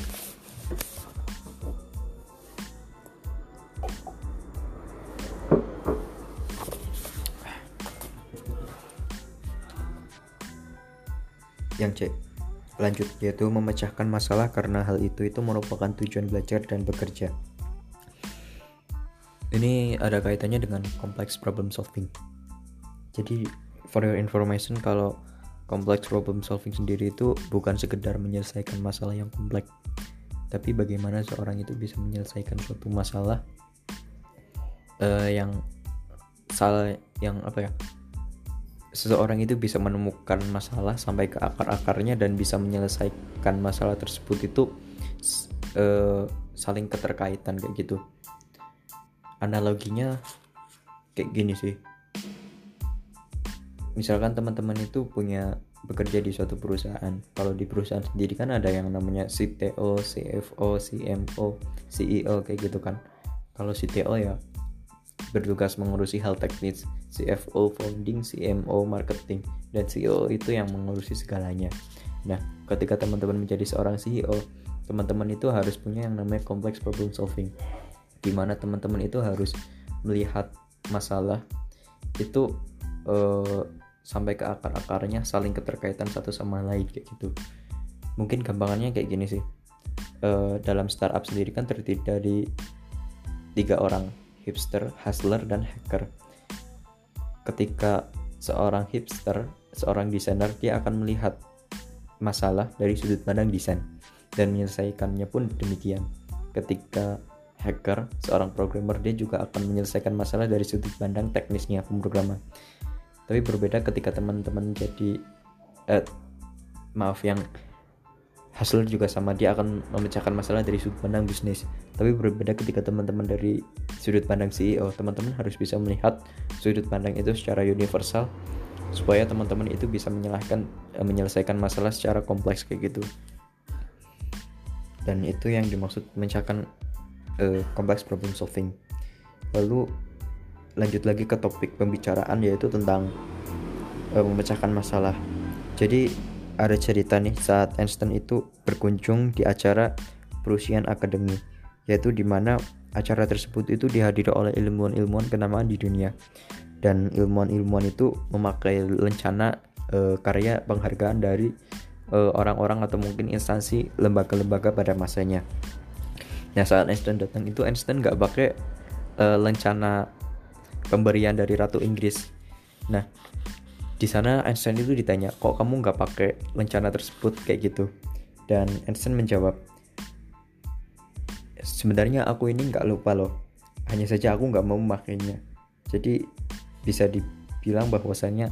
Yang C lanjut yaitu memecahkan masalah karena hal itu itu merupakan tujuan belajar dan bekerja. Ini ada kaitannya dengan complex problem solving. Jadi for your information kalau complex problem solving sendiri itu bukan sekedar menyelesaikan masalah yang kompleks, tapi bagaimana seorang itu bisa menyelesaikan suatu masalah uh, yang salah yang apa ya seseorang itu bisa menemukan masalah sampai ke akar-akarnya dan bisa menyelesaikan masalah tersebut itu uh, saling keterkaitan kayak gitu. Analoginya kayak gini sih misalkan teman-teman itu punya bekerja di suatu perusahaan kalau di perusahaan sendiri kan ada yang namanya CTO, CFO, CMO, CEO kayak gitu kan kalau CTO ya bertugas mengurusi hal teknis, CFO founding, CMO marketing, dan CEO itu yang mengurusi segalanya. Nah, ketika teman-teman menjadi seorang CEO, teman-teman itu harus punya yang namanya complex problem solving, di mana teman-teman itu harus melihat masalah itu uh, sampai ke akar-akarnya, saling keterkaitan satu sama lain kayak gitu. Mungkin gampangannya kayak gini sih. Uh, dalam startup sendiri kan terdiri dari tiga orang hipster, hustler, dan hacker. Ketika seorang hipster, seorang desainer, dia akan melihat masalah dari sudut pandang desain dan menyelesaikannya pun demikian. Ketika hacker, seorang programmer, dia juga akan menyelesaikan masalah dari sudut pandang teknisnya pemrograman. Tapi berbeda ketika teman-teman jadi eh, maaf yang Hustler juga sama dia akan memecahkan masalah dari sudut pandang bisnis. Tapi berbeda ketika teman-teman dari sudut pandang CEO teman-teman harus bisa melihat sudut pandang itu secara universal supaya teman-teman itu bisa menyelesaikan eh, menyelesaikan masalah secara kompleks kayak gitu. Dan itu yang dimaksud memecahkan uh, complex problem solving. Lalu lanjut lagi ke topik pembicaraan yaitu tentang uh, memecahkan masalah jadi ada cerita nih saat Einstein itu berkunjung di acara Prussian Academy yaitu di mana acara tersebut itu dihadiri oleh ilmuwan-ilmuwan kenamaan di dunia dan ilmuwan-ilmuwan itu memakai lencana e, karya penghargaan dari eh, orang-orang atau mungkin instansi lembaga-lembaga pada masanya. Nah saat Einstein datang itu Einstein nggak pakai e, lencana pemberian dari Ratu Inggris. Nah di sana Einstein itu ditanya kok kamu nggak pakai lencana tersebut? Kayak gitu. Dan Einstein menjawab sebenarnya aku ini nggak lupa loh. Hanya saja aku nggak mau memakainya. Jadi bisa dibilang bahwasannya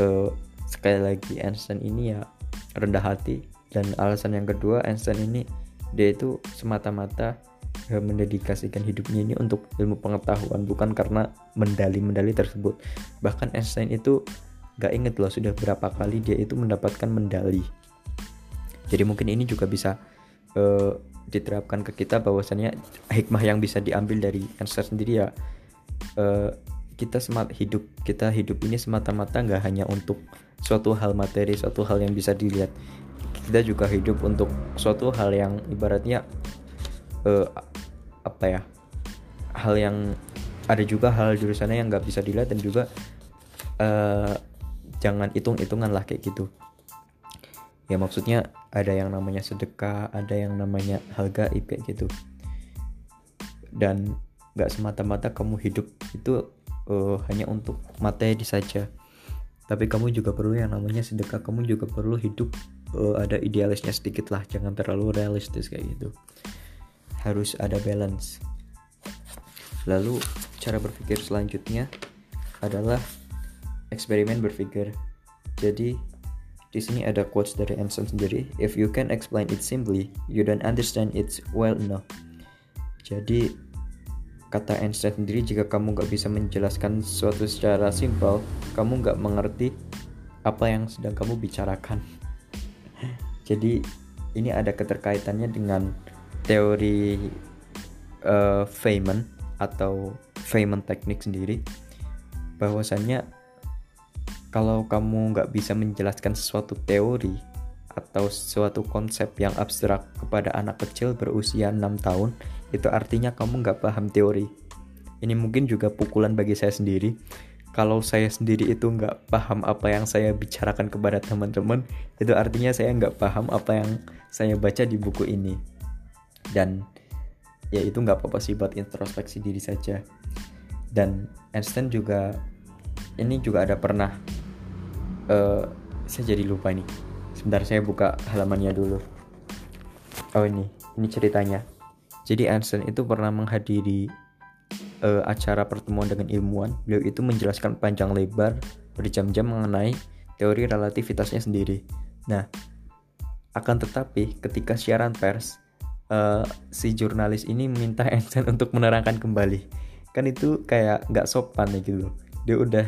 uh, sekali lagi Einstein ini ya rendah hati. Dan alasan yang kedua Einstein ini dia itu semata-mata uh, mendedikasikan hidupnya ini untuk ilmu pengetahuan bukan karena medali-medali tersebut. Bahkan Einstein itu gak inget loh sudah berapa kali dia itu mendapatkan medali jadi mungkin ini juga bisa uh, diterapkan ke kita bahwasannya hikmah yang bisa diambil dari Einstein sendiri ya uh, kita semat hidup kita hidup ini semata-mata nggak hanya untuk suatu hal materi suatu hal yang bisa dilihat. Kita juga hidup untuk suatu hal yang ibaratnya uh, apa ya hal yang ada juga hal jurusannya yang nggak bisa dilihat dan juga uh, jangan hitung-hitungan lah kayak gitu. Ya maksudnya ada yang namanya sedekah ada yang namanya hal gaib kayak gitu. Dan gak semata-mata kamu hidup itu uh, hanya untuk materi saja. Tapi kamu juga perlu yang namanya sedekah kamu juga perlu hidup uh, ada idealisnya sedikit lah jangan terlalu realistis kayak gitu harus ada balance lalu cara berpikir selanjutnya adalah eksperimen berpikir. Jadi di sini ada quotes dari Einstein sendiri. If you can explain it simply, you don't understand it well enough. Jadi kata Einstein sendiri jika kamu nggak bisa menjelaskan sesuatu secara simpel kamu nggak mengerti apa yang sedang kamu bicarakan jadi ini ada keterkaitannya dengan teori uh, Feynman atau Feynman teknik sendiri bahwasannya kalau kamu nggak bisa menjelaskan sesuatu teori atau suatu konsep yang abstrak kepada anak kecil berusia 6 tahun itu artinya kamu nggak paham teori. Ini mungkin juga pukulan bagi saya sendiri. Kalau saya sendiri itu nggak paham apa yang saya bicarakan kepada teman-teman itu artinya saya nggak paham apa yang saya baca di buku ini dan ya itu nggak apa-apa sih buat introspeksi diri saja. Dan Einstein juga ini juga ada pernah uh, saya jadi lupa nih sebentar saya buka halamannya dulu. Oh ini ini ceritanya. Jadi Einstein itu pernah menghadiri uh, acara pertemuan dengan ilmuwan. Beliau itu menjelaskan panjang lebar berjam-jam mengenai teori relativitasnya sendiri. Nah akan tetapi ketika siaran pers uh, si jurnalis ini meminta Einstein untuk menerangkan kembali kan itu kayak nggak sopan ya gitu dia udah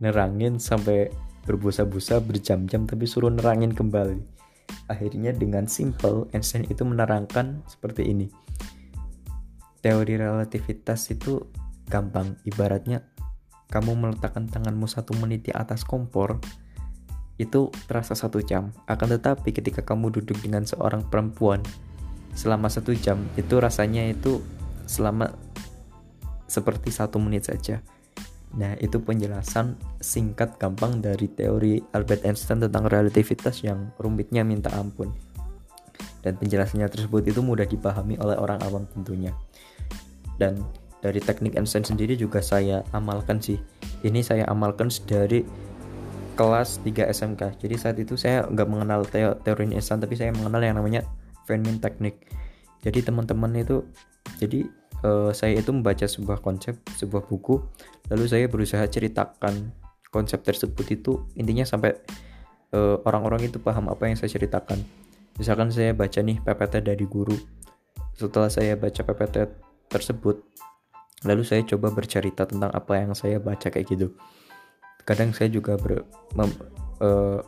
nerangin sampai berbusa-busa berjam-jam tapi suruh nerangin kembali. Akhirnya dengan simple Einstein itu menerangkan seperti ini. Teori relativitas itu gampang, ibaratnya kamu meletakkan tanganmu satu menit di atas kompor, itu terasa satu jam. Akan tetapi ketika kamu duduk dengan seorang perempuan selama satu jam, itu rasanya itu selama seperti satu menit saja. Nah, itu penjelasan singkat gampang dari teori Albert Einstein tentang relativitas yang rumitnya minta ampun. Dan penjelasannya tersebut itu mudah dipahami oleh orang awam tentunya. Dan dari teknik Einstein sendiri juga saya amalkan sih. Ini saya amalkan dari kelas 3 SMK. Jadi saat itu saya nggak mengenal teori Einstein, tapi saya mengenal yang namanya Feynman teknik. Jadi teman-teman itu, jadi uh, saya itu membaca sebuah konsep, sebuah buku, lalu saya berusaha ceritakan konsep tersebut itu intinya sampai eh, orang-orang itu paham apa yang saya ceritakan. Misalkan saya baca nih PPT dari guru. Setelah saya baca PPT tersebut, lalu saya coba bercerita tentang apa yang saya baca kayak gitu. Kadang saya juga ber, mem, uh,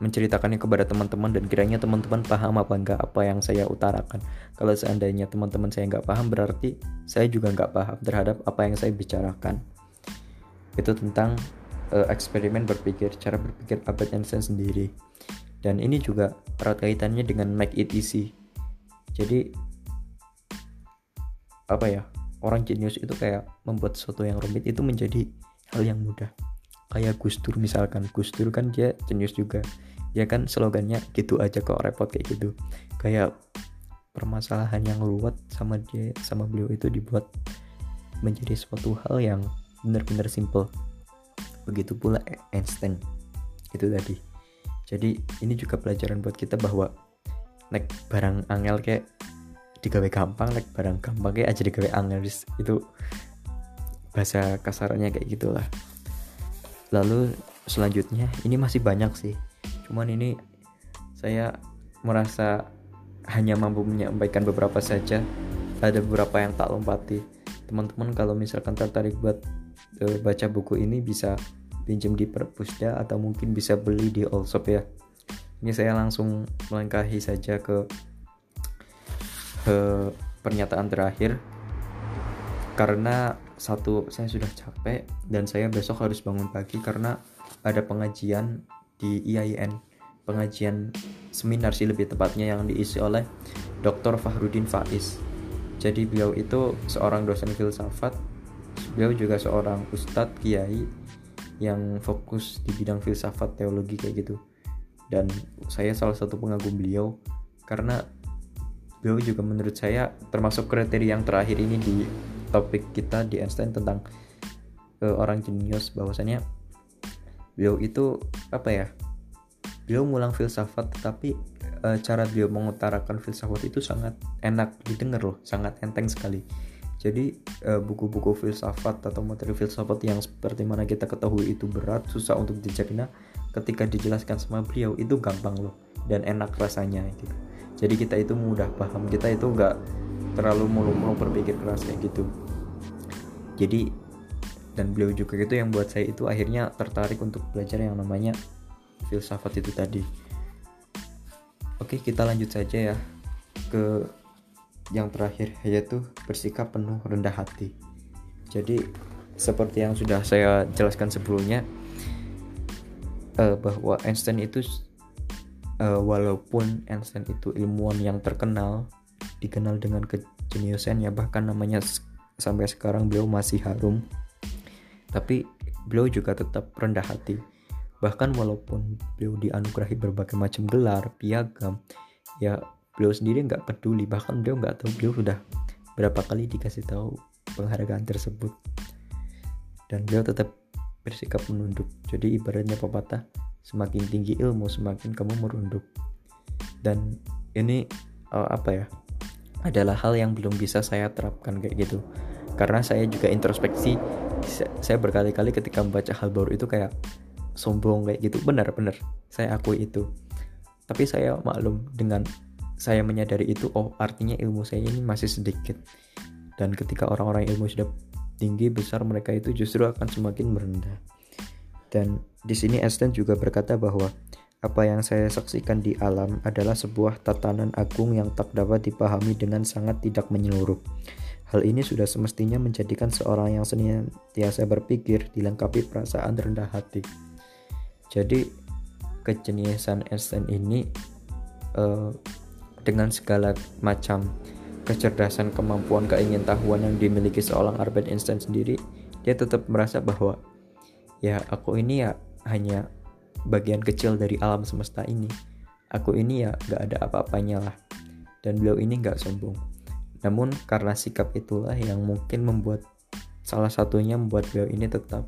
menceritakannya kepada teman-teman dan kiranya teman-teman paham apa enggak apa yang saya utarakan. Kalau seandainya teman-teman saya nggak paham berarti saya juga nggak paham terhadap apa yang saya bicarakan. Itu tentang uh, eksperimen berpikir, cara berpikir Albert Einstein sendiri. Dan ini juga erat kaitannya dengan make it easy. Jadi apa ya? Orang jenius itu kayak membuat sesuatu yang rumit itu menjadi hal yang mudah kayak Gus Dur misalkan. Gus Dur kan dia jenius juga. Ya kan slogannya gitu aja kok repot kayak gitu. Kayak permasalahan yang luwet sama dia sama beliau itu dibuat menjadi suatu hal yang benar-benar simple. Begitu pula Einstein. Itu tadi. Jadi ini juga pelajaran buat kita bahwa naik barang angel kayak digawe gampang naik barang gampang kayak aja digawe angel itu bahasa kasarnya kayak gitulah lalu selanjutnya ini masih banyak sih. Cuman ini saya merasa hanya mampu menyampaikan beberapa saja. Ada beberapa yang tak lompati. Teman-teman kalau misalkan tertarik buat uh, baca buku ini bisa pinjam di perpusda atau mungkin bisa beli di Allshop ya. Ini saya langsung melangkahi saja ke ke pernyataan terakhir. Karena satu saya sudah capek dan saya besok harus bangun pagi karena ada pengajian di IAIN pengajian seminar sih lebih tepatnya yang diisi oleh Dr. Fahrudin Faiz. Jadi beliau itu seorang dosen filsafat, beliau juga seorang ustadz kiai yang fokus di bidang filsafat teologi kayak gitu. Dan saya salah satu pengagum beliau karena beliau juga menurut saya termasuk kriteria yang terakhir ini di topik kita di Einstein tentang uh, orang jenius bahwasanya beliau itu apa ya beliau ngulang filsafat tapi e, cara beliau mengutarakan filsafat itu sangat enak didengar loh sangat enteng sekali. Jadi eh, buku-buku filsafat atau materi filsafat yang seperti mana kita ketahui itu berat susah untuk dicerna ketika dijelaskan sama beliau itu gampang loh dan enak rasanya gitu. Jadi kita itu mudah paham kita itu nggak terlalu mulu-mulu berpikir keras kayak gitu. Jadi dan beliau juga itu yang buat saya itu akhirnya tertarik untuk belajar yang namanya filsafat itu tadi. Oke kita lanjut saja ya ke yang terakhir yaitu bersikap penuh rendah hati. Jadi seperti yang sudah saya jelaskan sebelumnya uh, bahwa Einstein itu uh, walaupun Einstein itu ilmuwan yang terkenal dikenal dengan kejeniusannya bahkan namanya sampai sekarang beliau masih harum. Tapi beliau juga tetap rendah hati. Bahkan walaupun beliau dianugerahi berbagai macam gelar piagam ya beliau sendiri nggak peduli. Bahkan beliau nggak tahu beliau sudah berapa kali dikasih tahu penghargaan tersebut. Dan beliau tetap bersikap menunduk. Jadi ibaratnya pepatah semakin tinggi ilmu semakin kamu merunduk. Dan ini uh, apa ya adalah hal yang belum bisa saya terapkan kayak gitu. Karena saya juga introspeksi saya berkali-kali ketika membaca hal baru itu kayak sombong kayak gitu. Benar-benar saya akui itu. Tapi saya maklum dengan saya menyadari itu oh artinya ilmu saya ini masih sedikit. Dan ketika orang-orang ilmu sudah tinggi besar mereka itu justru akan semakin merendah. Dan di sini Einstein juga berkata bahwa apa yang saya saksikan di alam adalah sebuah tatanan agung yang tak dapat dipahami dengan sangat tidak menyeluruh. Hal ini sudah semestinya menjadikan seorang yang senantiasa berpikir dilengkapi perasaan rendah hati. Jadi kejeniusan Einstein ini uh, dengan segala macam kecerdasan, kemampuan, keingintahuan yang dimiliki seorang Albert Einstein sendiri, dia tetap merasa bahwa ya aku ini ya hanya bagian kecil dari alam semesta ini. Aku ini ya gak ada apa-apanya lah. Dan beliau ini gak sombong. Namun karena sikap itulah yang mungkin membuat salah satunya membuat beliau ini tetap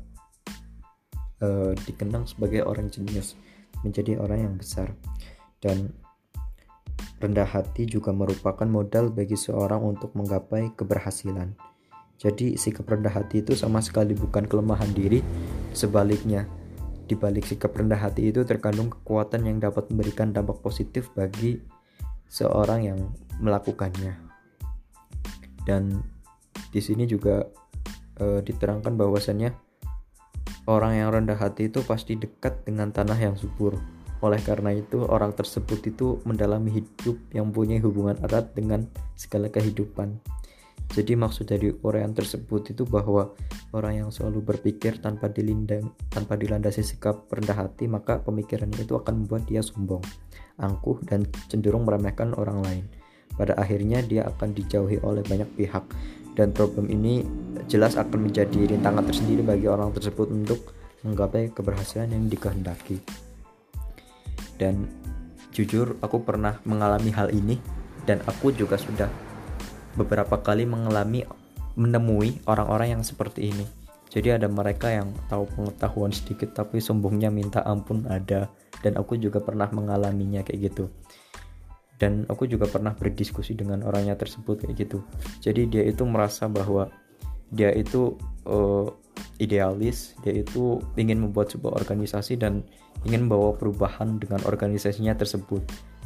uh, dikenang sebagai orang jenius menjadi orang yang besar. Dan rendah hati juga merupakan modal bagi seorang untuk menggapai keberhasilan. Jadi sikap rendah hati itu sama sekali bukan kelemahan diri sebaliknya di balik sikap rendah hati itu terkandung kekuatan yang dapat memberikan dampak positif bagi seorang yang melakukannya. Dan di sini juga e, diterangkan bahwasannya orang yang rendah hati itu pasti dekat dengan tanah yang subur. Oleh karena itu, orang tersebut itu mendalami hidup yang punya hubungan erat dengan segala kehidupan. Jadi maksud dari uraian tersebut itu bahwa orang yang selalu berpikir tanpa dilindang, tanpa dilandasi sikap rendah hati, maka pemikirannya itu akan membuat dia sombong, angkuh dan cenderung meremehkan orang lain. Pada akhirnya dia akan dijauhi oleh banyak pihak dan problem ini jelas akan menjadi rintangan tersendiri bagi orang tersebut untuk menggapai keberhasilan yang dikehendaki. Dan jujur aku pernah mengalami hal ini dan aku juga sudah beberapa kali mengalami menemui orang-orang yang seperti ini. Jadi ada mereka yang tahu pengetahuan sedikit tapi sombongnya minta ampun ada dan aku juga pernah mengalaminya kayak gitu. Dan aku juga pernah berdiskusi dengan orangnya tersebut kayak gitu. Jadi dia itu merasa bahwa dia itu uh, idealis, dia itu ingin membuat sebuah organisasi dan ingin membawa perubahan dengan organisasinya tersebut.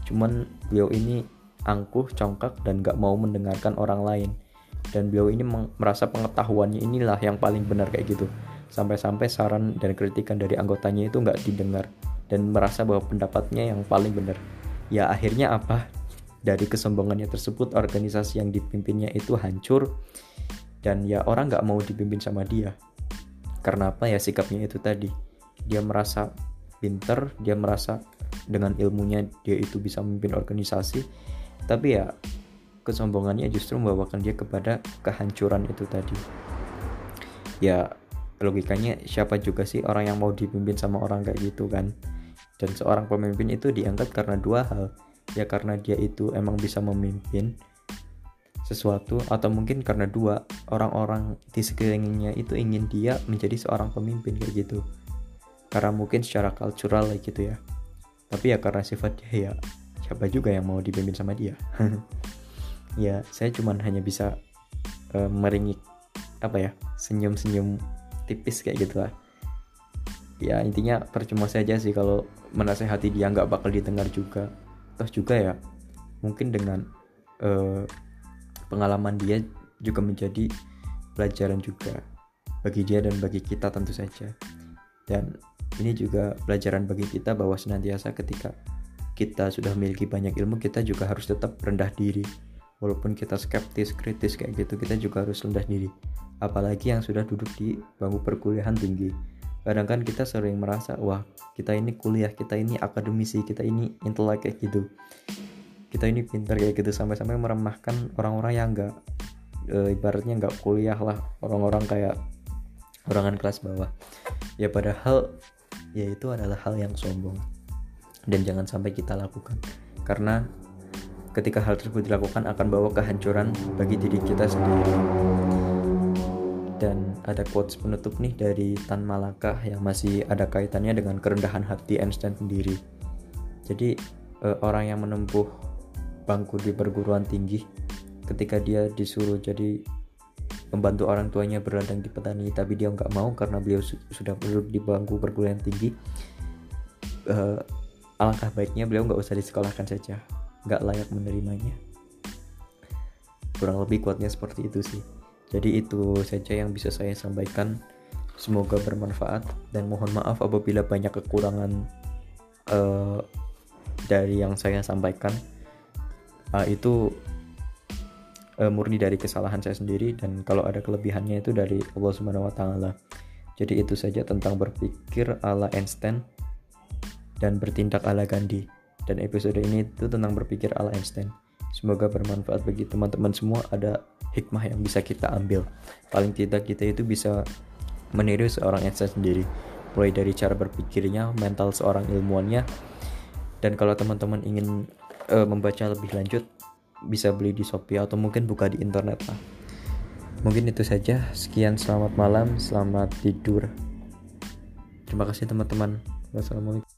Cuman beliau ini angkuh, congkak, dan gak mau mendengarkan orang lain. Dan beliau ini merasa pengetahuannya inilah yang paling benar kayak gitu. Sampai-sampai saran dan kritikan dari anggotanya itu gak didengar dan merasa bahwa pendapatnya yang paling benar. Ya akhirnya apa? Dari kesombongannya tersebut organisasi yang dipimpinnya itu hancur dan ya orang gak mau dipimpin sama dia. Karena apa ya sikapnya itu tadi. Dia merasa pinter, dia merasa dengan ilmunya dia itu bisa memimpin organisasi tapi ya kesombongannya justru membawakan dia kepada kehancuran itu tadi. Ya logikanya siapa juga sih orang yang mau dipimpin sama orang kayak gitu kan? Dan seorang pemimpin itu diangkat karena dua hal. Ya karena dia itu emang bisa memimpin sesuatu atau mungkin karena dua orang-orang di sekelilingnya itu ingin dia menjadi seorang pemimpin kayak gitu. Karena mungkin secara kultural gitu ya. Tapi ya karena sifat dia ya siapa juga yang mau dipimpin sama dia. Ya saya cuman hanya bisa uh, meringik apa ya senyum-senyum tipis kayak gitu lah ya intinya percuma saja sih kalau menasehati dia nggak bakal didengar juga. Terus juga ya mungkin dengan uh, pengalaman dia juga menjadi pelajaran juga bagi dia dan bagi kita tentu saja. Dan ini juga pelajaran bagi kita bahwa senantiasa ketika kita sudah memiliki banyak ilmu kita juga harus tetap rendah diri. Walaupun kita skeptis kritis kayak gitu kita juga harus rendah diri. Apalagi yang sudah duduk di bangku perkuliahan tinggi. Kadang kan kita sering merasa wah kita ini kuliah kita ini akademisi kita ini intelek kayak gitu. Kita ini pintar kayak gitu sampai-sampai meremahkan orang-orang yang enggak e, ibaratnya nggak kuliah lah. Orang-orang kayak orangan kelas bawah. Ya padahal ya itu adalah hal yang sombong dan jangan sampai kita lakukan. Karena ketika hal tersebut dilakukan akan bawa kehancuran bagi diri kita sendiri. Dan ada quotes penutup nih dari Tan Malaka yang masih ada kaitannya dengan kerendahan hati Einstein sendiri. Jadi eh, orang yang menempuh bangku di perguruan tinggi ketika dia disuruh jadi membantu orang tuanya berladang di petani tapi dia nggak mau karena beliau su sudah duduk di bangku perguruan tinggi uh, alangkah baiknya beliau nggak usah disekolahkan saja. Nggak layak menerimanya. Kurang lebih kuatnya seperti itu sih. Jadi itu saja yang bisa saya sampaikan. Semoga bermanfaat dan mohon maaf apabila banyak kekurangan uh, dari yang saya sampaikan. Uh, itu uh, murni dari kesalahan saya sendiri dan kalau ada kelebihannya itu dari Allah Subhanahu wa taala. Jadi itu saja tentang berpikir ala Einstein dan bertindak ala Gandhi dan episode ini itu tentang berpikir ala Einstein. Semoga bermanfaat bagi teman-teman semua ada hikmah yang bisa kita ambil. Paling tidak kita itu bisa meniru seorang Einstein sendiri. Mulai dari cara berpikirnya, mental seorang ilmuwannya. Dan kalau teman-teman ingin uh, membaca lebih lanjut, bisa beli di Shopee atau mungkin buka di internet lah. Mungkin itu saja. Sekian selamat malam, selamat tidur. Terima kasih teman-teman. Wassalamualaikum.